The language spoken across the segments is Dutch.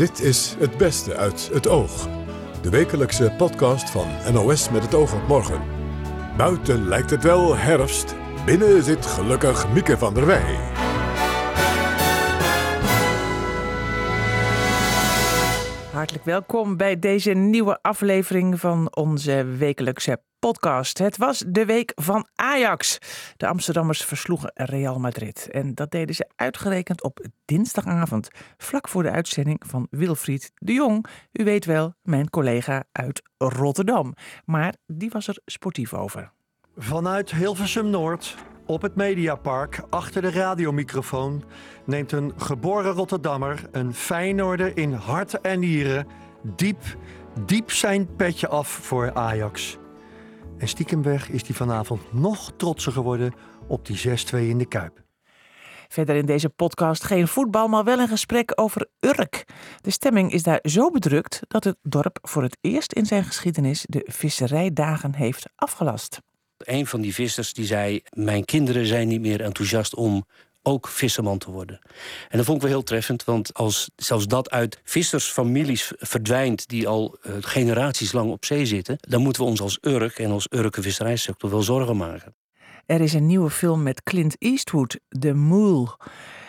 Dit is Het Beste uit het Oog. De wekelijkse podcast van NOS met het oog op morgen. Buiten lijkt het wel herfst. Binnen zit gelukkig Mieke van der Wij. Hartelijk welkom bij deze nieuwe aflevering van onze wekelijkse podcast. Het was de week van Ajax. De Amsterdammers versloegen Real Madrid. En dat deden ze uitgerekend op dinsdagavond, vlak voor de uitzending van Wilfried de Jong. U weet wel, mijn collega uit Rotterdam. Maar die was er sportief over. Vanuit Hilversum Noord, op het Mediapark, achter de radiomicrofoon, neemt een geboren Rotterdammer, een Feyenoorder in hart en nieren, diep, diep zijn petje af voor Ajax. En stiekemweg is hij vanavond nog trotser geworden op die 6-2 in de Kuip. Verder in deze podcast geen voetbal, maar wel een gesprek over Urk. De stemming is daar zo bedrukt dat het dorp voor het eerst in zijn geschiedenis de visserijdagen heeft afgelast. Een van die vissers die zei: Mijn kinderen zijn niet meer enthousiast om ook visserman te worden. En dat vond ik wel heel treffend, want als zelfs dat uit vissersfamilies verdwijnt die al uh, generaties lang op zee zitten, dan moeten we ons als Urk en als Urke visserijsector wel zorgen maken. Er is een nieuwe film met Clint Eastwood, The Mool.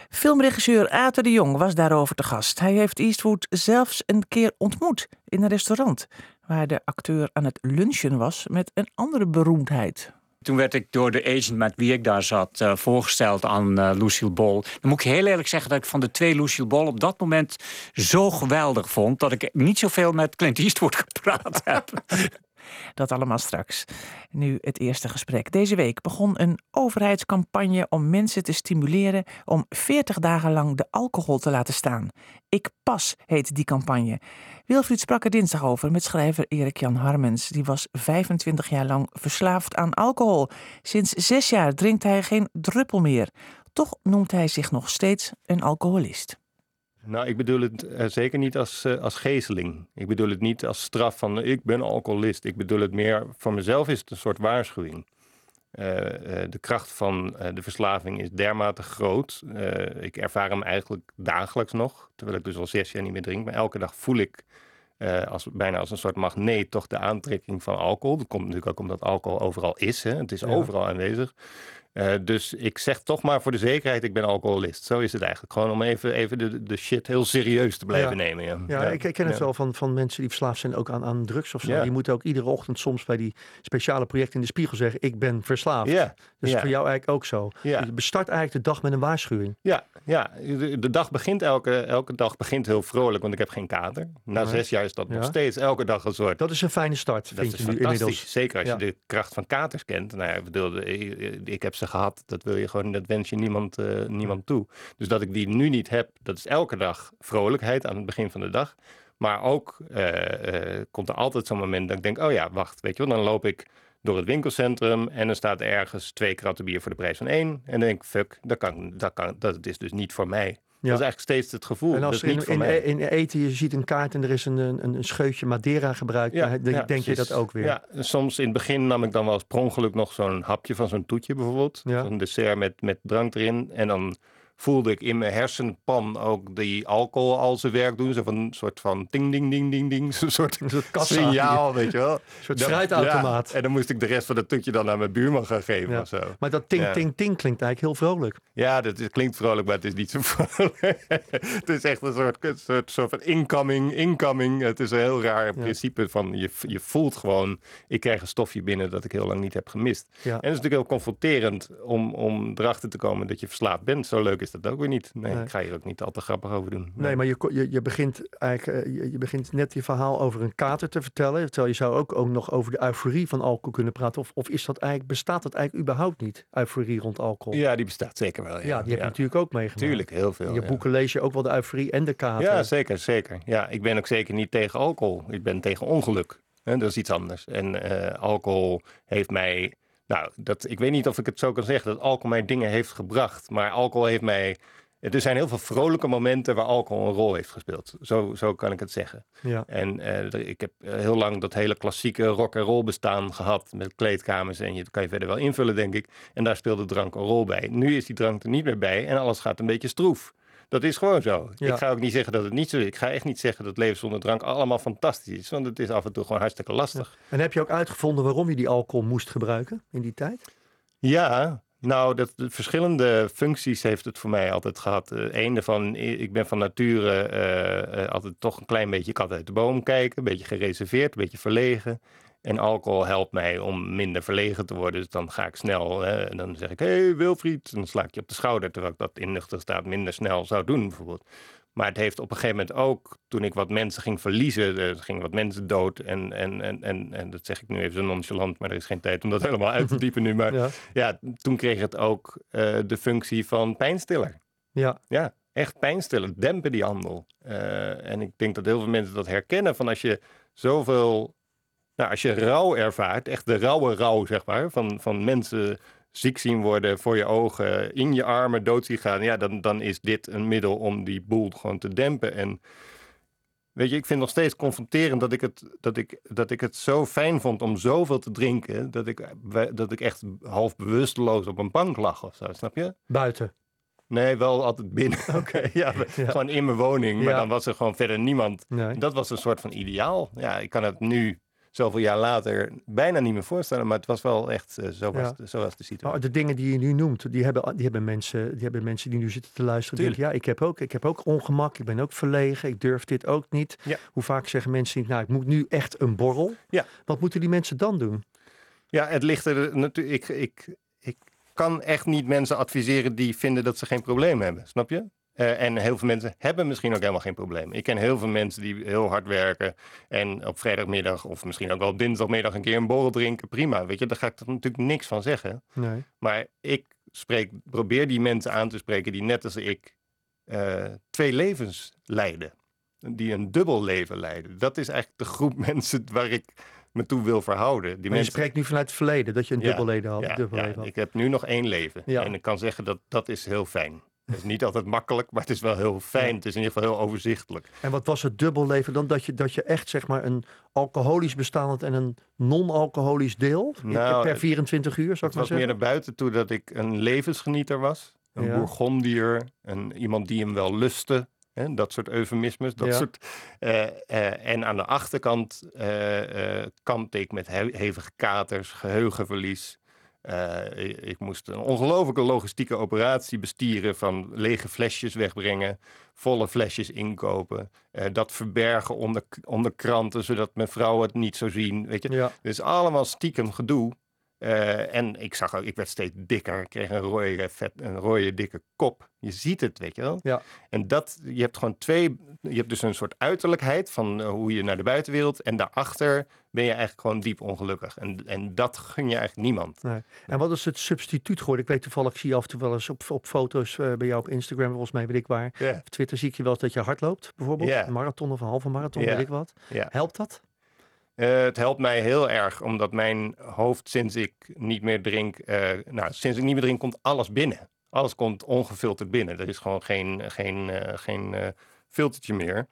Filmregisseur Aten de Jong was daarover te gast. Hij heeft Eastwood zelfs een keer ontmoet in een restaurant, waar de acteur aan het lunchen was met een andere beroemdheid. Toen werd ik door de agent met wie ik daar zat uh, voorgesteld aan uh, Lucille Ball. Dan moet ik heel eerlijk zeggen dat ik van de twee Lucille Ball op dat moment zo geweldig vond... dat ik niet zoveel met Clint Eastwood gepraat heb. Dat allemaal straks. Nu het eerste gesprek. Deze week begon een overheidscampagne om mensen te stimuleren om 40 dagen lang de alcohol te laten staan. Ik pas heet die campagne. Wilfried sprak er dinsdag over met schrijver Erik-Jan Harmens. Die was 25 jaar lang verslaafd aan alcohol. Sinds zes jaar drinkt hij geen druppel meer. Toch noemt hij zich nog steeds een alcoholist. Nou, ik bedoel het uh, zeker niet als, uh, als gezeling. Ik bedoel het niet als straf van ik ben alcoholist. Ik bedoel het meer, voor mezelf is het een soort waarschuwing. De kracht van de verslaving is dermate groot. ik ervaar hem eigenlijk dagelijks nog, terwijl ik dus al zes jaar niet meer drink. Maar elke dag voel ik als, bijna als een soort magneet toch de aantrekking van alcohol. Dat komt natuurlijk ook omdat alcohol overal is. Hè? Het is ja. overal aanwezig. Uh, dus ik zeg toch maar voor de zekerheid, ik ben alcoholist. Zo is het eigenlijk. Gewoon om even, even de, de shit heel serieus te blijven ja. nemen. Ja, ja, ik, ik ken het wel van, van mensen die verslaafd zijn ook aan, aan drugs of zo. Die moeten ook iedere ochtend soms bij die speciale projecten in de spiegel zeggen, ik ben verslaafd. Ja. Dus voor jou eigenlijk ook zo. Je bestart eigenlijk de dag met een waarschuwing. Ja, ja. De, de, dag begint elke, elke dag begint heel vrolijk, want ik heb geen kater. Na zes jaar is dat nog steeds elke dag een soort... Dat is een fijne start, dat vind is je nu inmiddels. Zeker als je de kracht van katers kent. Nou ja, ik bedoel, ik, ik heb ze gehad. Dat wil je gewoon, dat wens je niemand, uh, niemand toe. Dus dat ik die nu niet heb, dat is elke dag vrolijkheid aan het begin van de dag. Maar ook uh, uh, komt er altijd zo'n moment dat ik denk, oh ja, wacht, weet je wel, dan loop ik door het winkelcentrum en dan staat ergens twee kratten bier voor de prijs van één. En dan denk ik, fuck, dat, kan, dat, kan, dat is dus niet voor mij. Ja. Dat is eigenlijk steeds het gevoel. En als dat in, in, in, eten je ziet een kaart en er is een, een, een scheutje Madeira gebruikt, ja, dan denk je dat ook weer. Ja, soms in het begin nam ik dan wel eens per ongeluk nog zo'n hapje van zo'n toetje bijvoorbeeld. Zo'n dessert met, met drank erin. En dan voelde ik in mijn hersenpan ook die alcohol al zijn werk doen. Zo van een soort van ding, ding, ding, ding, ding. Zo'n soort, kassa, signaal, weet je wel. Een soort. Ja, en dan moest ik de rest van dat toetje dan aan mijn buurman gaan geven ja. of zo. Maar dat ting, ting, ting klinkt eigenlijk heel vrolijk. Ja, dat is, klinkt vrolijk, maar het is niet zo vrolijk. het is echt een soort, een soort, soort van incoming, incoming. Het is een heel raar principe van je, je voelt gewoon... ik krijg een stofje binnen dat ik heel lang niet heb gemist. En het is natuurlijk heel confronterend om, om erachter te komen dat je verslaafd bent. Zo leuk is dat ook weer niet. Nee, nee, ik ga hier ook niet al te grappig over doen. Nee, maar je, je, je, begint eigenlijk, uh, je, je, begint net je verhaal over een kater te vertellen. Terwijl je zou ook, ook nog over de euforie van alcohol kunnen praten. Of, of is dat eigenlijk, bestaat dat eigenlijk überhaupt niet, euforie rond alcohol? Ja, die bestaat zeker wel. Ja, ja die heb je natuurlijk ook meegemaakt. Tuurlijk, heel veel. In je boeken lees je ook wel de euforie en de kater. Ja, zeker, zeker. Ja, ik ben ook zeker niet tegen alcohol. Ik ben tegen ongeluk. He, dat is iets anders. En uh, alcohol heeft mij nou, dat, ik weet niet of ik het zo kan zeggen dat alcohol mij dingen heeft gebracht. Maar alcohol heeft mij er zijn heel veel vrolijke momenten waar alcohol een rol heeft gespeeld. Zo, zo kan ik het zeggen. Ja. En uh, ik heb heel lang dat hele klassieke rock en roll bestaan gehad met kleedkamers. En je kan je verder wel invullen, denk ik. En daar speelde drank een rol bij. Nu is die drank er niet meer bij en alles gaat een beetje stroef. Dat is gewoon zo. Ja. Ik ga ook niet zeggen dat het niet zo is. Ik ga echt niet zeggen dat leven zonder drank allemaal fantastisch is. Want het is af en toe gewoon hartstikke lastig. En heb je ook uitgevonden waarom je die alcohol moest gebruiken in die tijd? Ja, nou, de verschillende functies heeft het voor mij altijd gehad. Eén daarvan, ik ben van nature uh, uh, altijd toch een klein beetje kat uit de boom kijken. Een beetje gereserveerd, een beetje verlegen. En alcohol helpt mij om minder verlegen te worden. Dus dan ga ik snel en dan zeg ik, hé hey, Wilfried. En dan sla ik je op de schouder, terwijl ik dat in nuchter staat minder snel zou doen bijvoorbeeld. Maar het heeft op een gegeven moment ook, toen ik wat mensen ging verliezen, er gingen wat mensen dood. En, en, en, en, en dat zeg ik nu even zo nonchalant, maar er is geen tijd om dat helemaal uit te diepen nu. Maar ja, ja toen kreeg het ook uh, de functie van pijnstiller. Ja. Ja, echt pijnstiller, dempen die handel. Uh, en ik denk dat heel veel mensen dat herkennen van als je zoveel, nou als je rouw ervaart, echt de rauwe rouw zeg maar, van, van mensen ziek zien worden voor je ogen, in je armen dood zien gaan, ja, dan, dan is dit een middel om die boel gewoon te dempen. En weet je, ik vind nog steeds confronterend dat ik het, dat ik, dat ik het zo fijn vond om zoveel te drinken, dat ik, dat ik echt half bewusteloos op een bank lag of zo, snap je? Buiten. Nee, wel altijd binnen. Oké. ja, ja, gewoon in mijn woning. Maar Ja. dan was er gewoon verder niemand. Nee. Dat was een soort van ideaal. Ja, ik kan het nu, zoveel jaar later, bijna niet meer voorstellen. Maar het was wel echt, eh, zo, was, Ja. de, zo was de situatie. Maar de dingen die je nu noemt, die hebben, die hebben, mensen, die hebben mensen die nu zitten te luisteren. Die denken, ja, ik heb, ook, ik heb ook ongemak, ik ben ook verlegen, ik durf dit ook niet. Ja. Hoe vaak zeggen mensen niet, nou, ik moet nu echt een borrel. Ja. Wat moeten die mensen dan doen? Ja, het ligt er natuurlijk. Ik, ik, ik kan echt niet mensen adviseren die vinden dat ze geen probleem hebben. Snap je? Eh, en heel veel mensen hebben misschien ook helemaal geen probleem. Ik ken heel veel mensen die heel hard werken en op vrijdagmiddag of misschien ook wel op dinsdagmiddag een keer een borrel drinken. Prima, weet je, daar ga ik er natuurlijk niks van zeggen. Nee. Maar ik spreek, probeer die mensen aan te spreken die net als ik eh, twee levens leiden. Die een dubbel leven leiden. Dat is eigenlijk de groep mensen waar ik me toe wil verhouden. Die Maar je mensen, spreekt nu vanuit het verleden, dat je een Ja, dubbelleden had. ja, dubbel ja, leven had. ik heb nu nog één leven. En ik kan zeggen dat dat is heel fijn. Het is niet altijd makkelijk, maar het is wel heel fijn. Het is in ieder geval heel overzichtelijk. En wat was het dubbelleven dan? Dat je, dat je echt zeg maar een alcoholisch bestaand en een non-alcoholisch deel Nou, per het- 24 uur, zou Het ik maar was meer zeggen? naar buiten toe dat ik een levensgenieter was. Een Ja. bourgondier. Een, iemand die hem wel lustte. Hè, dat soort eufemismes. Dat Ja. soort, eh, eh, en aan de achterkant kampte ik met he- hevige katers, geheugenverlies. Eh, ik, ik moest een ongelofelijke logistieke operatie bestieren van lege flesjes wegbrengen, volle flesjes inkopen, eh, dat verbergen onder, onder kranten zodat mijn vrouw het niet zou zien. Weet je, Ja. dus allemaal stiekem gedoe. Eh, en ik zag ook, ik werd steeds dikker. Ik kreeg een rode, vet, een rode dikke kop. Je ziet het, weet je wel. Ja. En dat, je hebt gewoon twee, je hebt dus een soort uiterlijkheid van hoe je naar de buitenwereld. En daarachter ben je eigenlijk gewoon diep ongelukkig. En, en dat gun je eigenlijk niemand. Nee. En wat is het substituut geworden? Ik weet toevallig, ik zie je af en toe wel eens op, op foto's eh, bij jou op Instagram, volgens mij weet ik waar. Ja. Op Twitter zie ik je wel eens dat je hard loopt, bijvoorbeeld. Een marathon of een halve marathon, weet ik wat. Helpt dat? Eh, het helpt mij heel erg, omdat mijn hoofd sinds ik niet meer drink, eh, nou, sinds ik niet meer drink, komt alles binnen. Alles komt ongefilterd binnen. Er is gewoon geen, geen, geen filtertje meer.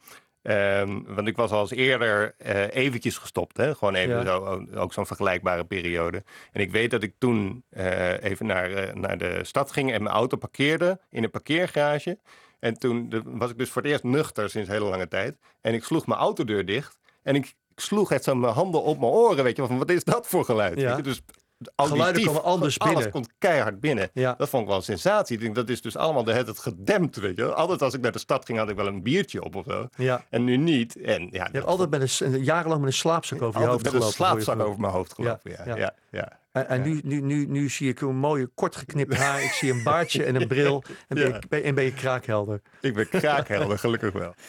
Ehm, want ik was al eens eerder eh, eventjes gestopt. Hè? Gewoon even Ja. zo, ook- ook zo'n vergelijkbare periode. En ik weet dat ik toen eh, even naar, eh, naar de stad ging en mijn auto parkeerde in een parkeergarage. En toen de- was ik dus voor het eerst nuchter sinds hele lange tijd. En ik sloeg mijn autodeur dicht. En ik, ik sloeg echt zo mijn handen op mijn oren. Weet je, van wat is dat voor geluid? Ja. Dus Geluiden komen anders alles binnen. komt keihard binnen. Ja. Dat vond ik wel een sensatie. Ik denk, dat is dus allemaal de het gedempt, weet je. Altijd als ik naar de stad ging, had ik wel een biertje op of zo. Ja. En nu niet. En, ja, Je hebt altijd met een, jarenlang met een slaapzak over je hoofd een gelopen. je slaapzak over mijn hoofd gelopen. Ja, Ja, ja. En, en nu, nu, nu, nu zie ik een mooie kort geknipt haar. Ik zie een baardje en een bril. En ben, Ja. je, ben- en ben je kraakhelder. Ik ben kraakhelder, gelukkig wel.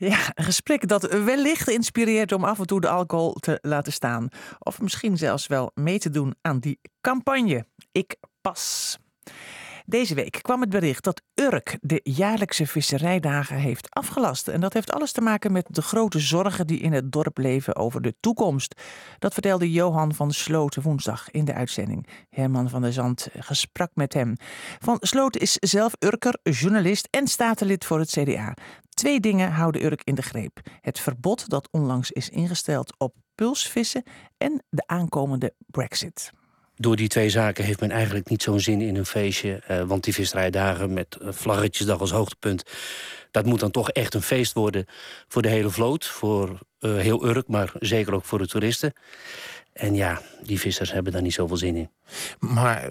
Ja, een gesprek dat wellicht inspireert om af en toe de alcohol te laten staan. Of misschien zelfs wel mee te doen aan die campagne. Ik pas. Deze week kwam het bericht dat Urk de jaarlijkse visserijdagen heeft afgelast. En dat heeft alles te maken met de grote zorgen die in het dorp leven over de toekomst. Dat vertelde Johan van Sloten woensdag in de uitzending. Herman van der Zand gesprak met hem. Van Sloten is zelf Urker, journalist en statenlid voor het CDA. Twee dingen houden Urk in de greep. Het verbod dat onlangs is ingesteld op pulsvissen en de aankomende brexit. Door die twee zaken heeft men eigenlijk niet zo'n zin in een feestje. Uh, want die visserijdagen met vlaggetjesdag als hoogtepunt... dat moet dan toch echt een feest worden voor de hele vloot. Voor uh, heel Urk, maar zeker ook voor de toeristen. En ja, die vissers hebben daar niet zoveel zin in. Maar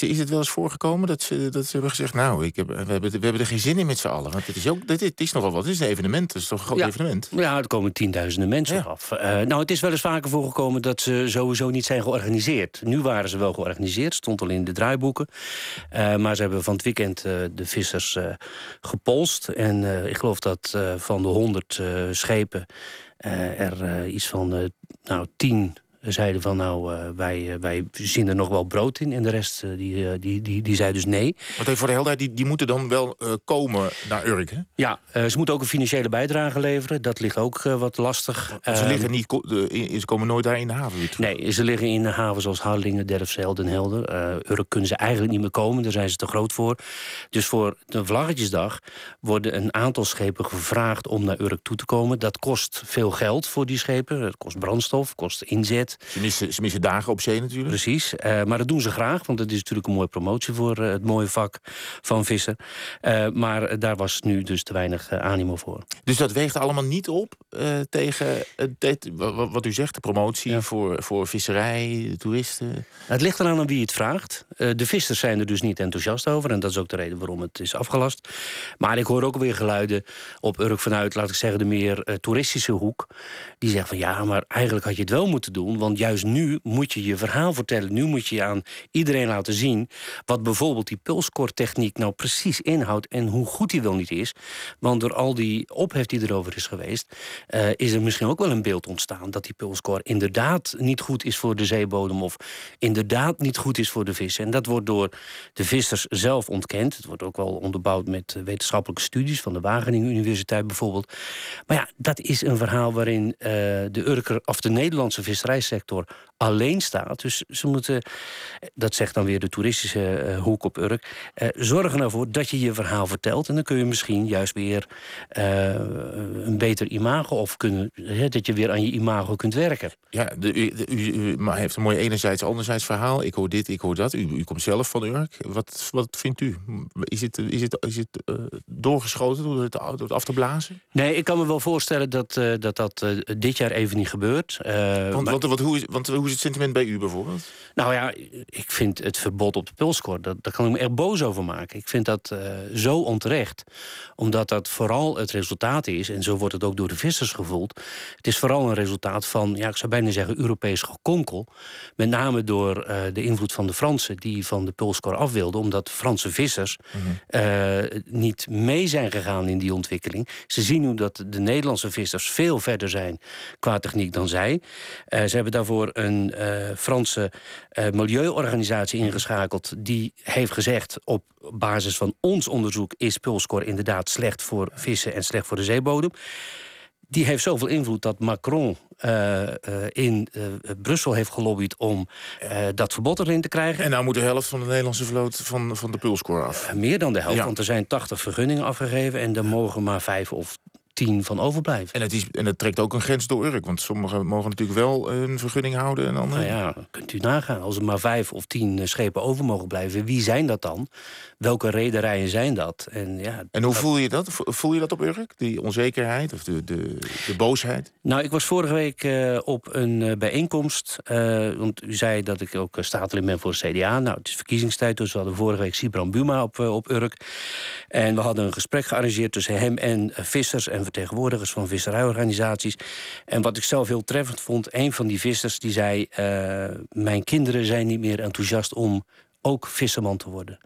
is het wel eens voorgekomen dat ze, dat ze hebben gezegd... nou, ik heb, we, hebben, we hebben er geen zin in met z'n allen. Want het is, ook, dit, is nogal wat. Het is een evenement. Het is toch een groot ja. evenement? Ja, er komen tienduizenden mensen ja. af. Uh, nou, het is wel eens vaker voorgekomen dat ze sowieso niet zijn georganiseerd. Nu waren ze wel georganiseerd. stond al in de draaiboeken. Uh, maar ze hebben van het weekend uh, de vissers gepolst. En ik geloof dat van de honderd schepen... er iets van nou, tien zeiden van nou, uh, wij, uh, wij zien er nog wel brood in. En de rest uh, die, die, die, die zei dus nee. Want even voor de helderheid, die, die moeten dan wel komen naar Urk, hè? Ja, ze moeten ook een financiële bijdrage leveren. Dat ligt ook wat lastig. Ze, liggen niet, ze komen nooit daar in de haven weer terug? Nee, ze liggen in de haven zoals Harlingen, Derfzeel, Den Helder. Urk kunnen ze eigenlijk niet meer komen, daar zijn ze te groot voor. Dus voor de Vlaggetjesdag worden een aantal schepen gevraagd om naar Urk toe te komen. Dat kost veel geld voor die schepen. Dat kost brandstof, kost inzet. Ze missen, ze missen dagen op zee natuurlijk. Precies, uh, maar dat doen ze graag, want het is natuurlijk een mooie promotie voor uh, het mooie vak van vissen. Uh, maar daar was nu dus te weinig animo voor. Dus dat weegt allemaal niet op tegen dit, wat u zegt, de promotie ja. voor, voor visserij, toeristen? Het ligt eraan aan wie het vraagt. de vissers zijn er dus niet enthousiast over en dat is ook de reden waarom het is afgelast. Maar ik hoor ook weer geluiden op Urk vanuit, laat ik zeggen, de meer toeristische hoek. Die zeggen van ja, maar eigenlijk had je het wel moeten doen want juist nu moet je je verhaal vertellen. Nu moet je aan iedereen laten zien wat bijvoorbeeld die pulskortechniek nou precies inhoudt en hoe goed die wel niet is. Want door al die ophef die erover is geweest, uh, is er misschien ook wel een beeld ontstaan dat die pulskor inderdaad niet goed is voor de zeebodem of inderdaad niet goed is voor de vissen. En dat wordt door de vissers zelf ontkend. Het wordt ook wel onderbouwd met wetenschappelijke studies van de Wageningen Universiteit bijvoorbeeld. Maar ja, dat is een verhaal waarin uh, de Urker of de Nederlandse visserij sektor alleen staat. Dus ze moeten, dat zegt dan weer de toeristische uh, hoek op Urk... Uh, zorgen ervoor dat je je verhaal vertelt. En dan kun je misschien juist weer uh, een beter imago... of kunnen, dat je weer aan je imago kunt werken. Ja, de, u, de, u, u, maar heeft een mooi enerzijds, anderzijds verhaal. Ik hoor dit, ik hoor dat. U, u komt zelf van Urk. Wat, wat vindt u? Is het, is het, is het doorgeschoten door het, door het af te blazen? Nee, ik kan me wel voorstellen dat dat, dat dit jaar even niet gebeurt. want, maar... want, want, hoe is, want hoe is het sentiment bij u bijvoorbeeld? Nou ja, ik vind het verbod op de pulskor, dat, daar kan ik me echt boos over maken. Ik vind dat uh, zo onterecht. Omdat dat vooral het resultaat is, en zo wordt het ook door de vissers gevoeld. Het is vooral een resultaat van, ja, ik zou bijna zeggen, Europees gekonkel. Met name door uh, de invloed van de Fransen, die van de pulskor af wilden. Omdat Franse vissers mm -hmm. uh, niet mee zijn gegaan in die ontwikkeling. Ze zien nu dat de Nederlandse vissers veel verder zijn qua techniek dan zij. ze hebben daarvoor een uh, Franse uh, milieuorganisatie ingeschakeld. Die heeft gezegd: op basis van ons onderzoek is pulscore inderdaad slecht voor vissen en slecht voor de zeebodem. Die heeft zoveel invloed dat Macron uh, in Brussel heeft gelobbyd om dat verbod erin te krijgen. En nou moet de helft van de Nederlandse vloot van, van de pulscore af. meer dan de helft, ja. want er zijn 80 vergunningen afgegeven en er mogen maar vijf of tien van overblijven. En het, is, en het trekt ook een grens door Urk. Want sommigen mogen natuurlijk wel een vergunning houden. En andere... Nou ja, kunt u nagaan. Als er maar vijf of tien schepen over mogen blijven... wie zijn dat dan? Welke rederijen zijn dat? En, ja, en hoe voel je dat? Voel je dat op Urk? Die onzekerheid of de, de, de boosheid? Nou, ik was vorige week uh, op een bijeenkomst. Uh, want u zei dat ik ook staatelijk ben voor het CDA. Nou, het is verkiezingstijd, dus we hadden vorige week Sibran Buma op, op Urk. En we hadden een gesprek gearrangeerd tussen hem en vissers... en vertegenwoordigers van visserijorganisaties. En wat ik zelf heel treffend vond, een van die vissers die zei... Uh, mijn kinderen zijn niet meer enthousiast om ook visserman te worden.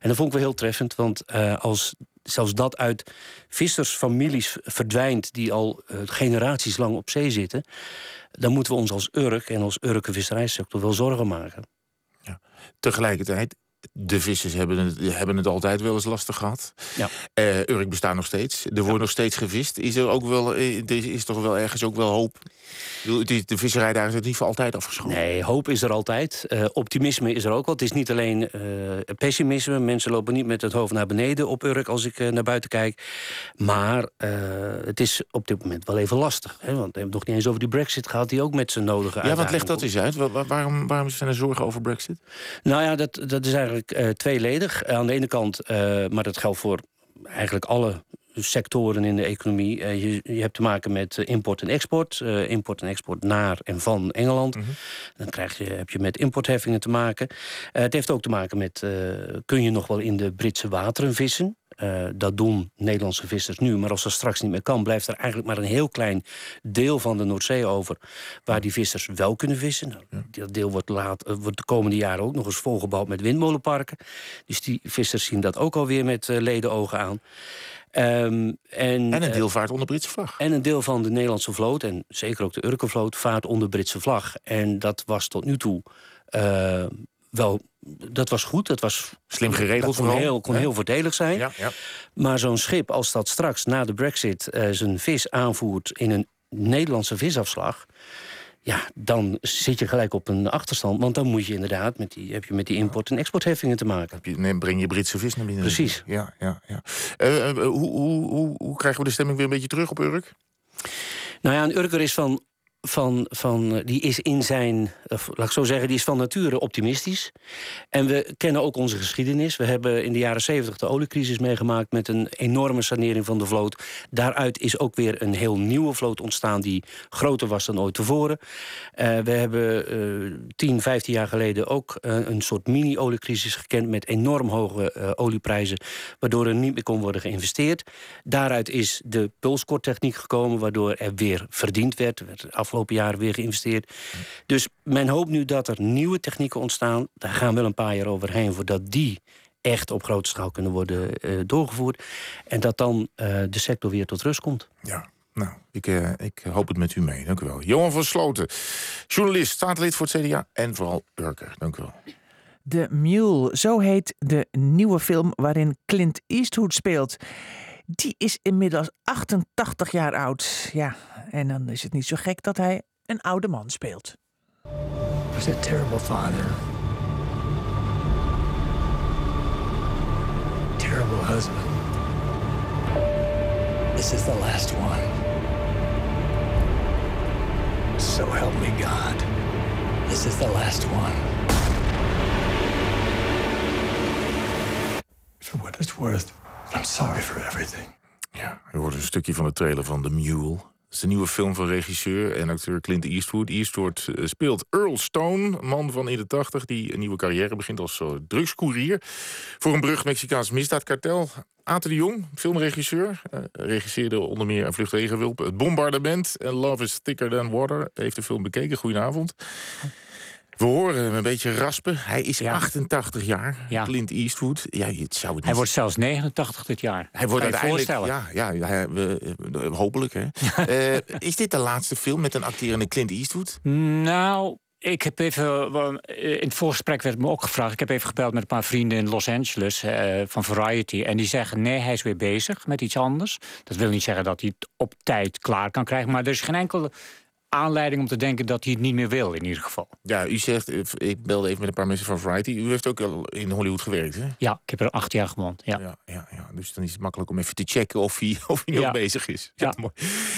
En dat vond ik wel heel treffend, want uh, als zelfs dat uit vissersfamilies verdwijnt... die al uh, generaties lang op zee zitten... dan moeten we ons als Urk en als Urke visserijsector wel zorgen maken. Ja. Tegelijkertijd de vissers hebben het, hebben het altijd wel eens lastig gehad. Ja. Eh, Urk bestaat nog steeds. Er wordt nog steeds gevist. Is er ook wel, eh, er is toch wel ergens ook wel hoop? De visserij daar is het niet voor altijd afgeschoten. Nee, hoop is er altijd. Eh, optimisme is er ook wel. Het is niet alleen pessimisme. Mensen lopen niet met het hoofd naar beneden op Urk als ik naar buiten kijk. Maar het is op dit moment wel even lastig. Hè? Want we hebben het nog niet eens over die brexit gehad... die ook met zijn nodige Ja, want leg uitdagingen dat eens uit. Wa- wa- waarom, waarom zijn er zorgen over Brexit? Nou ja, dat, dat is eigenlijk eh, tweeledig. Aan de ene kant, eh, maar dat geldt voor eigenlijk alle sectoren in de economie. Eh, je, je hebt te maken met eh, import en export. Eh, import en export naar en van Engeland. Dan krijg je, heb je met importheffingen te maken. Eh, het heeft ook te maken met, eh, kun je nog wel in de Britse wateren vissen? Eh, dat doen Nederlandse vissers nu. Maar als dat straks niet meer kan, blijft er eigenlijk maar een heel klein deel van de Noordzee over. Waar die vissers wel kunnen vissen. Nou, Dat deel wordt, laat, eh, wordt de komende jaren ook nog eens volgebouwd met windmolenparken. Dus die vissers zien dat ook alweer met eh, ledenogen aan. Ehm, en, En een deel vaart onder Britse vlag. en een deel van de Nederlandse vloot, en zeker ook de Urkenvloot, vaart onder Britse vlag. En dat was tot nu toe wel. Dat was goed, dat was Slim geregeld dat kon vooral. heel, kon heel voordelig zijn. Ja, ja. Maar zo'n schip, als dat straks na de Brexit eh, zijn vis aanvoert in een Nederlandse visafslag. Ja, dan zit je gelijk op een achterstand. Want dan moet je inderdaad met die, heb je met die import- en exportheffingen te maken. Heb je- nee, breng je Britse vis naar binnen. Precies. Ja, ja, ja. Eh, eh, hoe, hoe, hoe, hoe krijgen we de stemming weer een beetje terug op Urk? Nou ja, een Urker is van, van, van, eh, die is in zijn, laat ik zo zeggen, die is van nature optimistisch. En we kennen ook onze geschiedenis. We hebben in de jaren 70 de oliecrisis meegemaakt met een enorme sanering van de vloot. Daaruit is ook weer een heel nieuwe vloot ontstaan die groter was dan ooit tevoren. Eh, we hebben eh 10, 15 jaar geleden ook eh, een soort mini-oliecrisis gekend met enorm hoge olieprijzen, waardoor er niet meer kon worden geïnvesteerd. Daaruit is de pulskorttechniek gekomen, waardoor er weer verdiend werd. Er werd afgelopen jaren weer geïnvesteerd. Dus men hoopt nu dat er nieuwe technieken ontstaan. Daar gaan wel een paar jaar overheen voordat die echt op grote schaal kunnen worden eh, doorgevoerd. En dat dan eh, de sector weer tot rust komt. Ja, nou, ik, eh, ik hoop het met u mee. Dank u wel. Johan van Sloten, journalist, staatslid voor het CDA en vooral Urker. Dank u wel. The Mule, zo heet de nieuwe film waarin Clint Eastwood speelt. Die is inmiddels 88 jaar oud. Ja, en dan is het niet zo gek dat hij een oude man speelt. was a terrible father. Terrible husband. This is the last one. So help me God. This is the last one. For what it's worth, I'm sorry for everything. Ja, u hoort een stukje van de trailer van The Mule. Dat is de nieuwe film van regisseur en acteur Clint Eastwood. Eastwood eh, speelt Earl Stone, een man van in de tachtig... die een nieuwe carrière begint als uh, drugscourier... voor een brug Mexicaans misdaadkartel. Aten de Jong, filmregisseur, eh, regisseerde onder meer een Vlucht Regenwulp... Het Bombardement en Love is Thicker Than Water. Heeft de film bekeken, goedenavond. We horen hem een beetje raspen. Hij is Ja. 88 jaar, Ja. Clint Eastwood. Ja, het zou het niet Hij wordt zelfs 89 dit jaar. hij wordt uiteindelijk. Ja, ja, we- we- hopelijk. Hè. Eh, is dit de laatste film met een acterende Clint Eastwood? Nou, ik heb even. eh, In het voorgesprek werd me ook gevraagd. Ik heb even gebeld met een paar vrienden in Los Angeles eh, van Variety. En die zeggen: nee, hij is weer bezig met iets anders. Dat wil niet zeggen dat hij het op tijd klaar kan krijgen. Maar er is geen enkele aanleiding om te denken dat hij het niet meer wil, in ieder geval. Ja, u zegt, eh, ik belde even met een paar mensen van Variety. U heeft ook al in Hollywood gewerkt, hè? Ja, ik heb er acht jaar gewoond. Ja. Ja, ja, ja. Dus dan is het makkelijk om even te checken of hij, of hij nog bezig is. Ja. Mooi.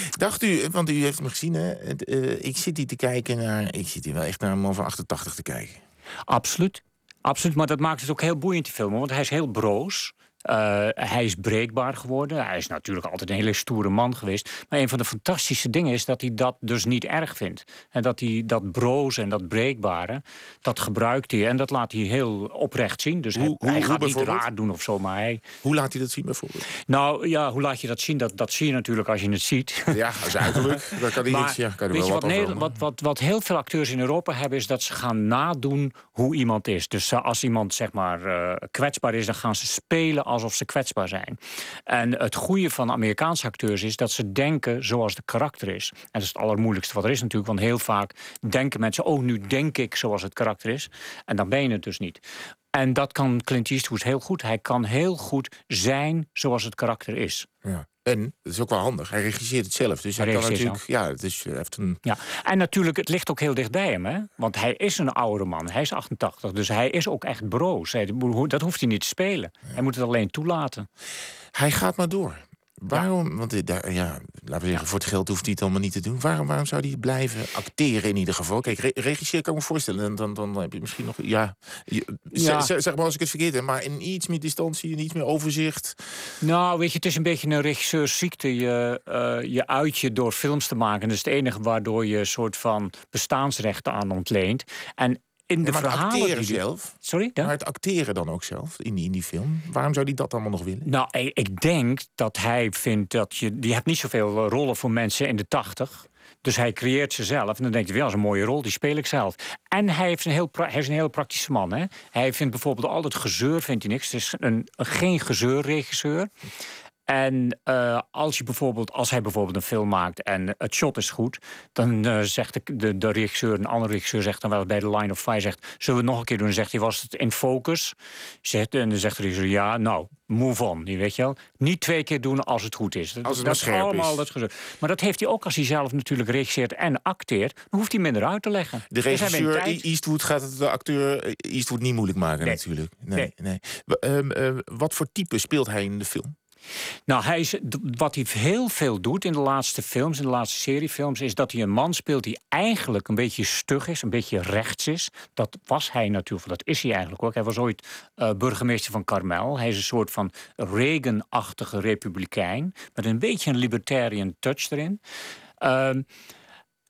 Dacht u, want u heeft hem gezien, hè? Eh, ik zit hier te kijken naar. Ik zit hier wel echt naar een man van 88 te kijken. Absoluut. Absoluut, maar dat maakt het ook heel boeiend, die film. Want hij is heel broos. Eh, hij is breekbaar geworden. Hij is natuurlijk altijd een hele stoere man geweest. Maar een van de fantastische dingen is dat hij dat dus niet erg vindt. En dat hij dat broos en dat breekbare, dat gebruikt hij. En dat laat hij heel oprecht zien. Dus hij, Hoe- hij gaat niet raar doen of zo. Maar hij... Hoe laat hij dat zien bijvoorbeeld? Nou ja, hoe laat je dat zien? Dat, dat zie je natuurlijk als je het ziet. Ja, als uiterlijk. Daar kan hij Maar iets. Ja, kan weet je wat, wat wat, wat, wat heel veel acteurs in Europa hebben, is dat ze gaan nadoen hoe iemand is. Dus als iemand zeg maar eh, kwetsbaar is, dan gaan ze spelen alsof ze kwetsbaar zijn. En het goede van Amerikaanse acteurs is dat ze denken zoals de karakter is. En dat is het allermoeilijkste wat er is natuurlijk, want heel vaak denken mensen: oh, nu denk ik zoals het karakter is. En dan ben je het dus niet. En dat kan Clint Eastwood heel goed. Hij kan heel goed zijn zoals het karakter is. Ja. En, dat is ook wel handig, hij regisseert het zelf. Dus hij, Hij kan natuurlijk, ja, het is, hij heeft een... Ja, en natuurlijk, het ligt ook heel dicht bij hem. Hè? Want hij is een oude man. Hij is 88, dus hij is ook echt broos. Dat hoeft hij niet te spelen. Hij moet het alleen toelaten. Hij gaat maar door. Waarom, want dit- daar, ja, laten we zeggen, voor het geld hoeft hij het allemaal niet te doen. Waarom, waarom zou hij blijven acteren in ieder geval? Kijk, re regisseur kan ik me voorstellen. En dan, dan, dan heb je misschien nog, ja, je- Ja. Zeg, zeg maar als ik het verkeerd heb, maar in iets meer distantie en iets meer overzicht. Nou, weet je, het is een beetje een regisseursziekte. Je, eh, je uit je door films te maken. Dat is het enige waardoor je een soort van bestaansrechten aan ontleent. En in de Ja, verhalen acteren die zelf, Sorry? Ja? maar het acteren dan ook zelf in die, in die film. Waarom zou hij dat allemaal nog willen? Nou, ik, denk dat hij vindt dat je... Die hebt niet zoveel eh, rollen voor mensen in de tachtig. Dus hij creëert ze zelf. En dan denkt hij, ja, dat is een mooie rol, die speel ik zelf. En hij, heeft een heel hij is een heel praktische man. Hè? Hij vindt bijvoorbeeld al het gezeur vindt hij niks. Het is een, een geen gezeurregisseur. En eh, als, je bijvoorbeeld, als hij bijvoorbeeld een film maakt en het shot is goed, dan eh, zegt de, de, de regisseur, een andere regisseur zegt dan wel bij de Line of Fire, zegt, zullen we het nog een keer doen? Dan zegt hij, was het in focus? Zegt, en dan zegt de regisseur, ja, nou, move on, die weet je wel. Niet twee keer doen als het goed is. Dat, Als het dat maar scherp allemaal is. dat gezeur. Maar dat heeft hij ook als hij zelf natuurlijk regisseert en acteert. Dan hoeft hij minder uit te leggen. De Dus regisseur tijd. Eastwood gaat het de acteur eh, Eastwood niet moeilijk maken Nee. natuurlijk. Nee, Nee. ehm, eh, wat voor type speelt hij in de film? Nou, wat hij heel veel doet in de laatste films, in de laatste seriefilms, is dat hij een man speelt die eigenlijk een beetje stug is, een beetje rechts is. Dat was hij natuurlijk, dat is hij eigenlijk ook. Hij was ooit eh, burgemeester van Carmel. Hij is een soort van Reagan-achtige republikein, met een beetje een libertarian touch erin. Ehm,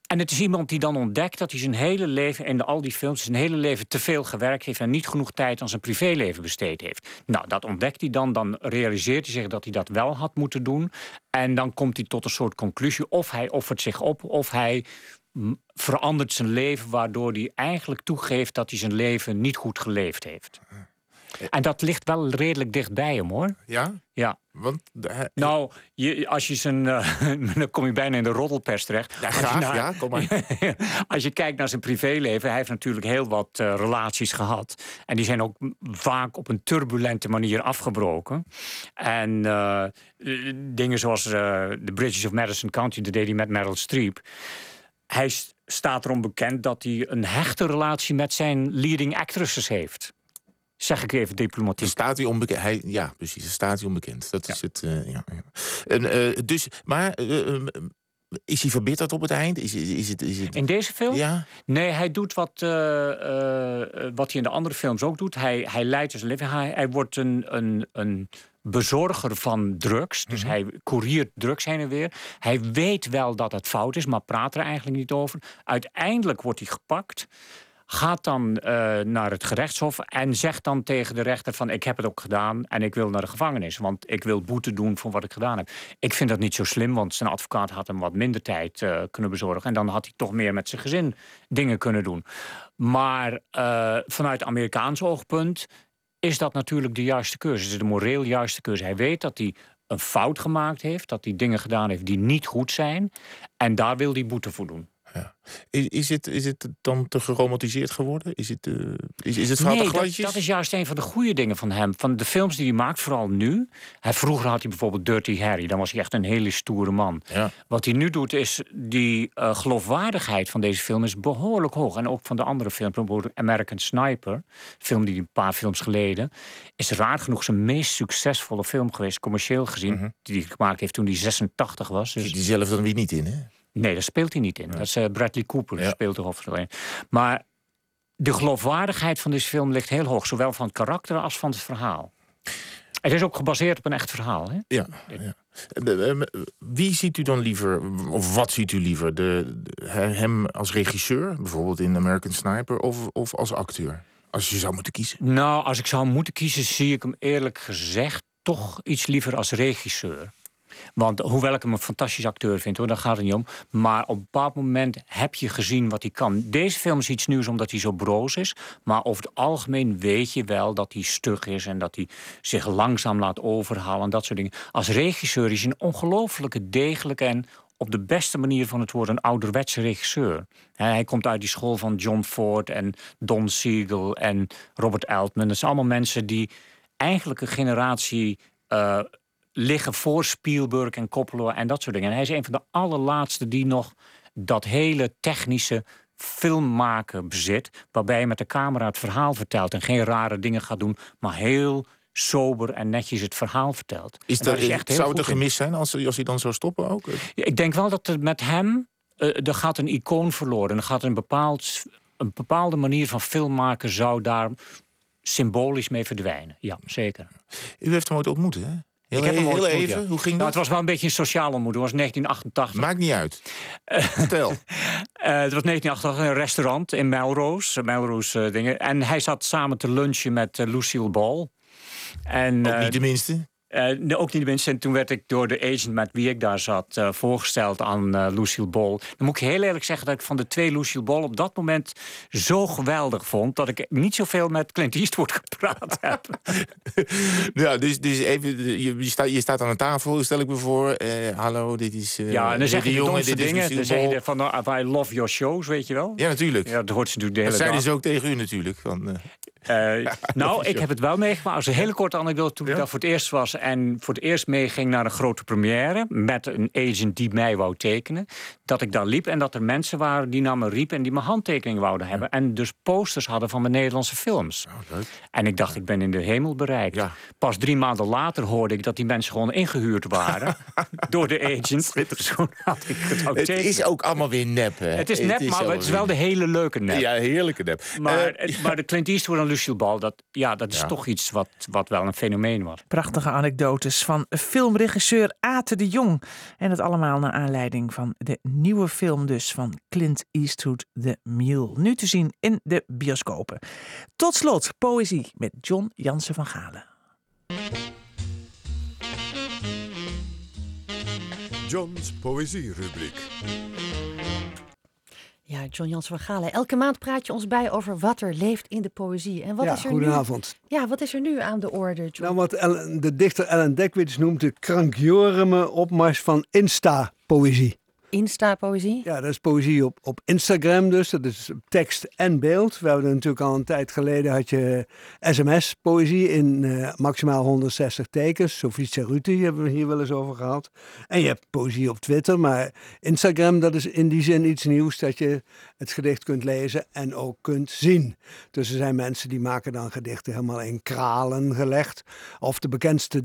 en het is iemand die dan ontdekt dat hij zijn hele leven, in al die films, zijn hele leven te veel gewerkt heeft en niet genoeg tijd aan zijn privéleven besteed heeft. Nou, dat ontdekt hij dan, dan realiseert hij zich dat hij dat wel had moeten doen. En dan komt hij tot een soort conclusie, of hij offert zich op, of hij verandert zijn leven, waardoor hij eigenlijk toegeeft dat hij zijn leven niet goed geleefd heeft. En dat ligt wel redelijk dicht bij hem hoor. Ja? Ja. Want de- hij- Nou, je, als je zijn. eh, dan kom je bijna in de roddelpers terecht. Ja, graag, naar- ja, kom maar. als je kijkt naar zijn privéleven, hij heeft natuurlijk heel wat eh, relaties gehad. En die zijn ook vaak op een turbulente manier afgebroken. En eh, eh, dingen zoals eh The Bridges of Madison County, dat deed hij met Meryl Streep. Hij staat erom bekend dat hij een hechte relatie met zijn leading actresses heeft. Zeg ik even diplomatiek. Staat hij onbekend? Hij, ja, precies. Staat hij onbekend. Dat is het. eh, ja, ja. En, eh, dus, maar eh, is hij verbitterd op het eind? Is, is, is het, is het, In deze film? ja? Nee, hij doet wat, wat hij in de andere films ook doet. Hij, hij leidt zijn leven. Hij, hij wordt een, een, een bezorger van drugs. Dus hij couriert drugs heen en weer. Hij weet wel dat het fout is, maar praat er eigenlijk niet over. Uiteindelijk wordt hij gepakt. Gaat dan eh, naar het gerechtshof en zegt dan tegen de rechter van... ik heb het ook gedaan en ik wil naar de gevangenis. Want ik wil boete doen voor wat ik gedaan heb. Ik vind dat niet zo slim, want zijn advocaat had hem wat minder tijd eh, kunnen bezorgen. En dan had hij toch meer met zijn gezin dingen kunnen doen. Maar eh, vanuit Amerikaans oogpunt is dat natuurlijk de juiste keuze. Het is de moreel juiste keuze. Hij weet dat hij een fout gemaakt heeft, dat hij dingen gedaan heeft die niet goed zijn. En daar wil hij boete voor doen. Is, is, het, is het dan te geromantiseerd geworden? Is het, eh, is, is het verhaal Nee, dat, gladjes? dat is juist een van de goede dingen van hem. Van de films die hij maakt, vooral nu. Hij, vroeger had hij bijvoorbeeld Dirty Harry. Dan was hij echt een hele stoere man. Ja. Wat hij nu doet, is die eh, geloofwaardigheid van deze film is behoorlijk hoog. En ook van de andere film, bijvoorbeeld American Sniper. Film die hij een paar films geleden. Is raar genoeg zijn meest succesvolle film geweest, commercieel gezien. Die hij gemaakt heeft toen hij 86 was. Dus hij zelf dan weer niet in, hè? Nee, daar speelt hij niet in. Dat is eh, Bradley Cooper, die speelt de hoofdrol in. Maar de geloofwaardigheid van deze film ligt heel hoog. Zowel van het karakter als van het verhaal. Het is ook gebaseerd op een echt verhaal. Hè? Ja. ja. Wie ziet u dan liever, of wat ziet u liever? De, de- hem als regisseur, bijvoorbeeld in American Sniper, of, of als acteur? Als je zou moeten kiezen. Nou, als ik zou moeten kiezen, zie ik hem eerlijk gezegd toch iets liever als regisseur. Want hoewel ik hem een fantastisch acteur vind, hoor, daar gaat het niet om. Maar op een bepaald moment heb je gezien wat hij kan. Deze film is iets nieuws omdat hij zo broos is. Maar over het algemeen weet je wel dat hij stug is en dat hij zich langzaam laat overhalen en dat soort dingen. Als regisseur is hij een ongelooflijke, degelijke en op de beste manier van het woord een ouderwetse regisseur. Hij komt uit die school van John Ford en Don Siegel en Robert Altman. Dat zijn allemaal mensen die eigenlijk een generatie uh, liggen voor Spielberg en Coppola en dat soort dingen. En hij is een van de allerlaatste die nog dat hele technische filmmaken bezit. Waarbij je met de camera het verhaal vertelt en geen rare dingen gaat doen, maar heel sober en netjes het verhaal vertelt. Is dat, is echt zou het een gemis zijn als, als hij dan zou stoppen ook? ik denk wel dat er met hem, uh, er gaat een icoon verloren. Er gaat een, bepaald, een bepaalde manier van filmmaken zou daar symbolisch mee verdwijnen. Ja, zeker. U heeft hem ooit ontmoet, hè? Ik heb hem heel even, hoe ging nou, dat? het was wel een beetje een sociale ontmoeting. Het was 1988. Maakt niet uit. Vertel. uh, het was 1988, een restaurant in Melrose. Melrose uh, dingen. En hij zat samen te lunchen met uh, Lucille Ball. En, Ook niet de minste? Uh, ook niet de minste. En toen werd ik door de agent met wie ik daar zat uh, voorgesteld aan uh, Lucille Ball. Dan moet ik heel eerlijk zeggen dat ik van de twee Lucille Ball op dat moment zo geweldig vond. dat ik niet zoveel met Clint Eastwood gepraat heb. ja, dus, dus even, je, je, staat, je staat aan een tafel, stel ik me voor. hallo, dit is. ja, en dan zeg je de jongen, dit dingen. Dan zeg je van I love your shows, weet je wel. Ja, natuurlijk. Ja, dat hoort ze natuurlijk de hele dat zeiden ze ook tegen u natuurlijk. Van, uh, nou, ik heb het wel meegemaakt. Als een hele korte anekdote. Toen ik daar voor het eerst was en voor het eerst meeging naar een grote première. met een agent die mij wou tekenen. Dat ik daar liep en dat er mensen waren die naar me riepen en die mijn handtekening wouden hebben. En dus posters hadden van mijn Nederlandse films. Oh, leuk. En ik dacht, ik ben in de hemel bereikt. Pas drie maanden later hoorde ik dat die mensen gewoon ingehuurd waren. door de agent. Zo had ik het ook Het is ook allemaal weer nep, hè? Het is nep, maar het is wel de hele leuke nep. Ja, heerlijke nep. Maar, uh, maar de Clint Eastwood en Lucille Ball, dat, ja, dat is toch iets wat, wat wel een fenomeen was. Prachtige anekdotes van filmregisseur Ate de Jong. En het allemaal naar aanleiding van de nieuwe film dus van Clint Eastwood, The Mule. Nu te zien in de bioscopen. Tot slot, poëzie met John Jansen van Galen. John's Poëzie-rubriek. Ja, John Jans van Galen. Elke maand praat je ons bij over wat er leeft in de poëzie. En wat ja, is er goedenavond. Nu, ja, wat is er nu aan de orde, John? Nou, wat de dichter Ellen Dekwits noemt de krankjoreme opmars van insta-poëzie. Insta-poëzie? Ja, dat is poëzie op, op Instagram dus. Dat is tekst en beeld. We hebben natuurlijk al een tijd geleden had je sms-poëzie in uh, maximaal 160 tekens. Sophie Ceruti hebben we hier wel eens over gehad. En je hebt poëzie op Twitter, maar Instagram dat is in die zin iets nieuws dat je het gedicht kunt lezen en ook kunt zien. Dus er zijn mensen die maken dan gedichten helemaal in kralen gelegd. Of de bekendste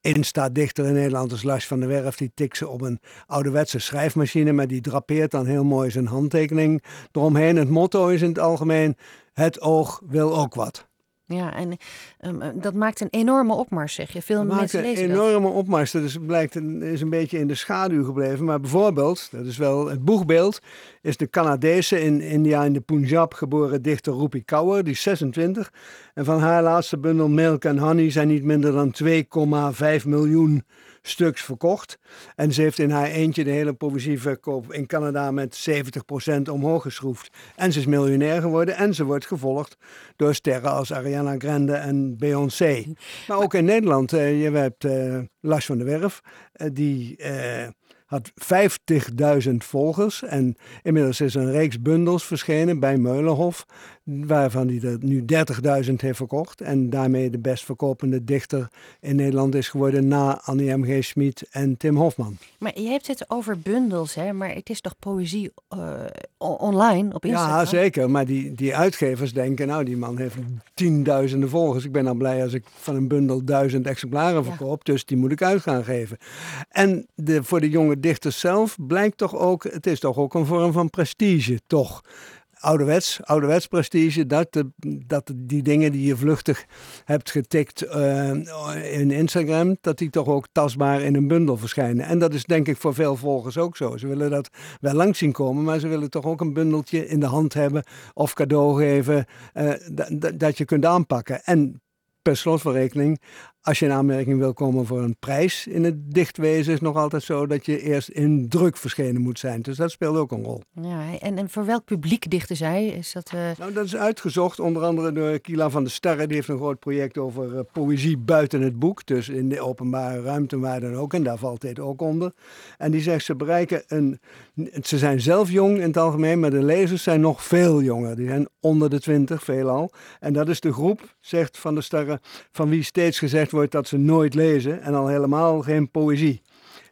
Insta-dichter in Nederland is Lars van der Werf. Die tikt ze op een ouderwetse schrijfmachine, maar die drapeert dan heel mooi zijn handtekening eromheen. Het motto is in het algemeen, het oog wil ook wat. Ja, en um, dat maakt een enorme opmars, zeg je. Veel mensen lezen een enorme opmars. Dat is, blijkt een, is een beetje in de schaduw gebleven. Maar bijvoorbeeld, dat is wel het boegbeeld, is de Canadese in India in de Punjab geboren dichter Rupi Kaur, die is 26. En van haar laatste bundel Milk and Honey zijn niet minder dan 2,5 miljoen stuks verkocht. En ze heeft in haar eentje de hele poëzieverkoop in Canada met 70% omhoog geschroefd. En ze is miljonair geworden en ze wordt gevolgd door sterren als Ariana Grande en Beyoncé. Maar ook in Nederland, uh, je hebt uh, Lars van der Werf, uh, die had 50.000 volgers. En inmiddels is een reeks bundels verschenen bij Meulenhof. Waarvan hij er nu 30.000 heeft verkocht. En daarmee de best verkopende dichter in Nederland is geworden na Annie M.G. Schmid en Tim Hofman. Maar je hebt het over bundels, hè? maar het is toch poëzie uh, online op Instagram? Ja, zeker. Maar die, die uitgevers denken, nou die man heeft tienduizenden volgers. Ik ben dan blij als ik van een bundel duizend exemplaren verkoop. Dus die moet ik uit gaan geven. En de, voor de jonge dichters zelf blijkt toch ook, het is toch ook een vorm van prestige, toch? Ouderwets, ouderwets prestige, dat, dat die dingen die je vluchtig hebt getikt uh, in Instagram, dat die toch ook tastbaar in een bundel verschijnen. En dat is denk ik voor veel volgers ook zo. Ze willen dat wel langs zien komen, maar ze willen toch ook een bundeltje in de hand hebben of cadeau geven uh, dat je kunt aanpakken. En per slot rekening, als je in aanmerking wil komen voor een prijs in het dichtwezen, is het nog altijd zo dat je eerst in druk verschenen moet zijn. Dus dat speelt ook een rol. Ja, en, en voor welk publiek dichten zij? Is dat, uh... Nou, dat is uitgezocht, onder andere door Kila van der Starre. Die heeft een groot project over uh, poëzie buiten het boek. Dus in de openbare ruimte waar dan ook. En daar valt dit ook onder. En die zegt, ze bereiken een... Ze zijn zelf jong in het algemeen, maar de lezers zijn nog veel jonger. Die zijn onder de twintig, veelal. En dat is de groep, zegt Van der Starre, van wie steeds gezegd wordt dat ze nooit lezen. En al helemaal geen poëzie.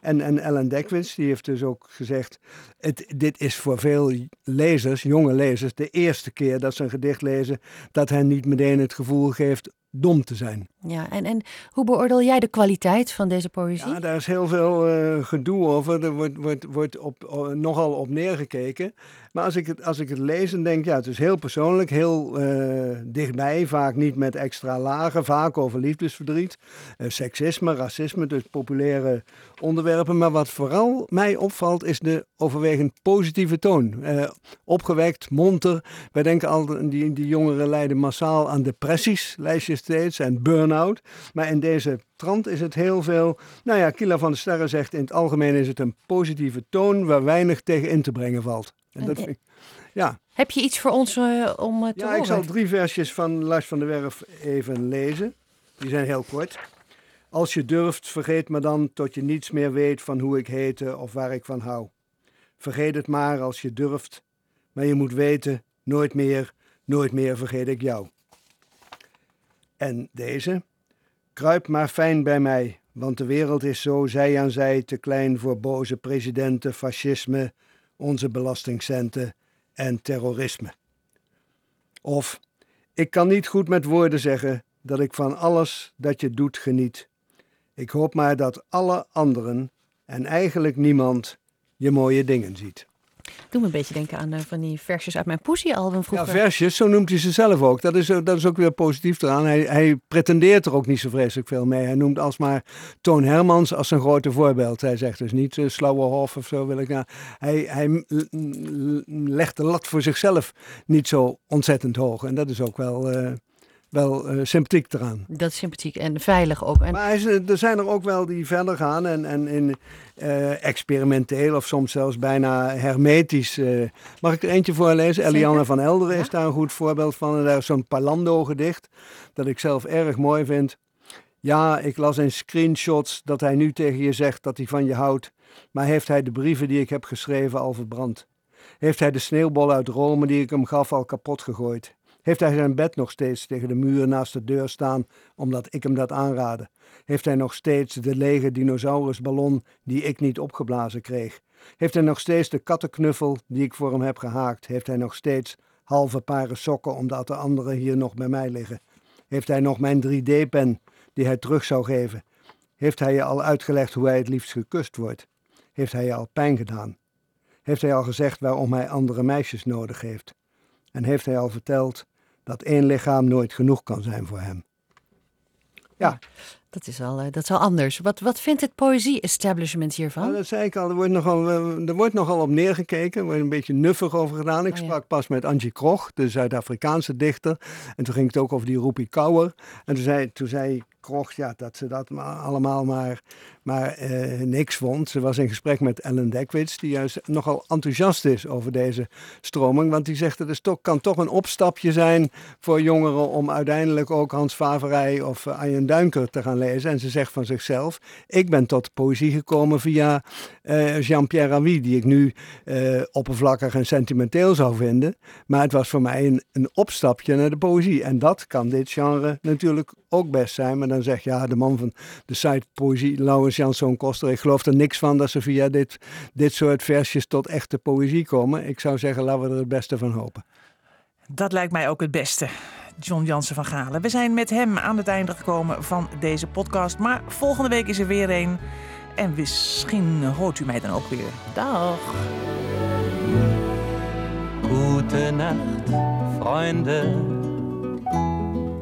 En, en Ellen Dekwits, die heeft dus ook gezegd, het, dit is voor veel lezers, jonge lezers, de eerste keer dat ze een gedicht lezen, dat hen niet meteen het gevoel geeft dom te zijn. Ja, en, en hoe beoordeel jij de kwaliteit van deze poëzie? Ja, daar is heel veel uh, gedoe over. Er wordt, wordt, wordt op, nogal op neergekeken. Maar als ik, het, als ik het lees, dan denk ja, het is heel persoonlijk, heel uh, dichtbij. Vaak niet met extra lagen, vaak over liefdesverdriet, seksisme, racisme, dus populaire onderwerpen. Maar wat vooral mij opvalt, is de overwegend positieve toon. opgewekt, monter. Wij denken al, die, die jongeren lijden massaal aan depressies, lijstjes steeds, en Maar in deze trant is het heel veel. Nou ja, Kila van der Sterren zegt in het algemeen is het een positieve toon waar weinig tegen in te brengen valt. En dat vind ik, ja. Heb je iets voor ons uh, om uh, te ja, horen? ik zal drie versjes van Lars van der Werf even lezen. Die zijn heel kort. Als je durft, vergeet me dan tot je niets meer weet van hoe ik heette of waar ik van hou. Vergeet het maar als je durft, maar je moet weten, nooit meer, nooit meer vergeet ik jou. En deze. Kruip maar fijn bij mij, want de wereld is zo zij aan zij te klein voor boze presidenten, fascisme, onze belastingcenten en terrorisme. Of, ik kan niet goed met woorden zeggen dat ik van alles dat je doet geniet. Ik hoop maar dat alle anderen en eigenlijk niemand je mooie dingen ziet. Doe me een beetje denken aan uh, van die versjes uit mijn Poesie-album vroeger. Ja, versjes, zo noemt hij ze zelf ook. Dat is, dat is ook weer positief eraan. Hij, hij pretendeert er ook niet zo vreselijk veel mee. Hij noemt alsmaar Toon Hermans als een grote voorbeeld. Hij zegt dus niet uh, Slauwerhof of zo wil ik nou. Hij, hij legt de lat voor zichzelf niet zo ontzettend hoog. En dat is ook wel... Uh, wel uh, sympathiek eraan. Dat is sympathiek en veilig ook. En... Maar hij, er zijn er ook wel die verder gaan en, en in uh, experimenteel of soms zelfs bijna hermetisch. Uh, mag ik er eentje voorlezen? Eliane van Elderen ja? is daar een goed voorbeeld van. En daar is zo'n Palando-gedicht dat ik zelf erg mooi vind. Ja, ik las in screenshots dat hij nu tegen je zegt dat hij van je houdt. Maar heeft hij de brieven die ik heb geschreven al verbrand? Heeft hij de sneeuwbol uit Rome die ik hem gaf al kapot gegooid? Heeft hij zijn bed nog steeds tegen de muur naast de deur staan, omdat ik hem dat aanraadde? Heeft hij nog steeds de lege dinosaurusballon die ik niet opgeblazen kreeg? Heeft hij nog steeds de kattenknuffel die ik voor hem heb gehaakt? Heeft hij nog steeds halve paren sokken omdat de andere hier nog bij mij liggen? Heeft hij nog mijn 3D-pen die hij terug zou geven? Heeft hij je al uitgelegd hoe hij het liefst gekust wordt? Heeft hij je al pijn gedaan? Heeft hij al gezegd waarom hij andere meisjes nodig heeft? En heeft hij al verteld dat één lichaam nooit genoeg kan zijn voor hem. Ja. Dat is al, dat is al anders. Wat, wat vindt het poëzie-establishment hiervan? Nou, dat zei ik al. Er wordt, nogal, er wordt nogal op neergekeken. Er wordt een beetje nuffig over gedaan. Ik oh, ja. sprak pas met Angie Krog, de Zuid-Afrikaanse dichter. En toen ging het ook over die Roepie Kouwer. En toen zei, toen zei Krog ja, dat ze dat allemaal maar, maar eh, niks vond. Ze was in gesprek met Ellen Dekwits, die juist nogal enthousiast is over deze stroming. Want die zegt het toch, kan toch een opstapje zijn voor jongeren om uiteindelijk ook Hans Faverij of uh, Arjen Duinker te gaan lezen. En ze zegt van zichzelf, ik ben tot poëzie gekomen via uh, Jean-Pierre Ravi, die ik nu oppervlakkig en sentimenteel zou vinden. Maar het was voor mij een, een opstapje naar de poëzie. En dat kan dit genre natuurlijk ook best zijn. Maar zeg je, ja, de man van de site Poëzie, Laurens Janszoon Koster, ik geloof er niks van dat ze via dit, dit soort versjes tot echte poëzie komen. Ik zou zeggen, laten we er het beste van hopen. Dat lijkt mij ook het beste. John Jansen van Galen. We zijn met hem aan het einde gekomen van deze podcast. Maar volgende week is er weer een. En misschien hoort u mij dan ook weer. Dag. Gute Nacht, Freunde.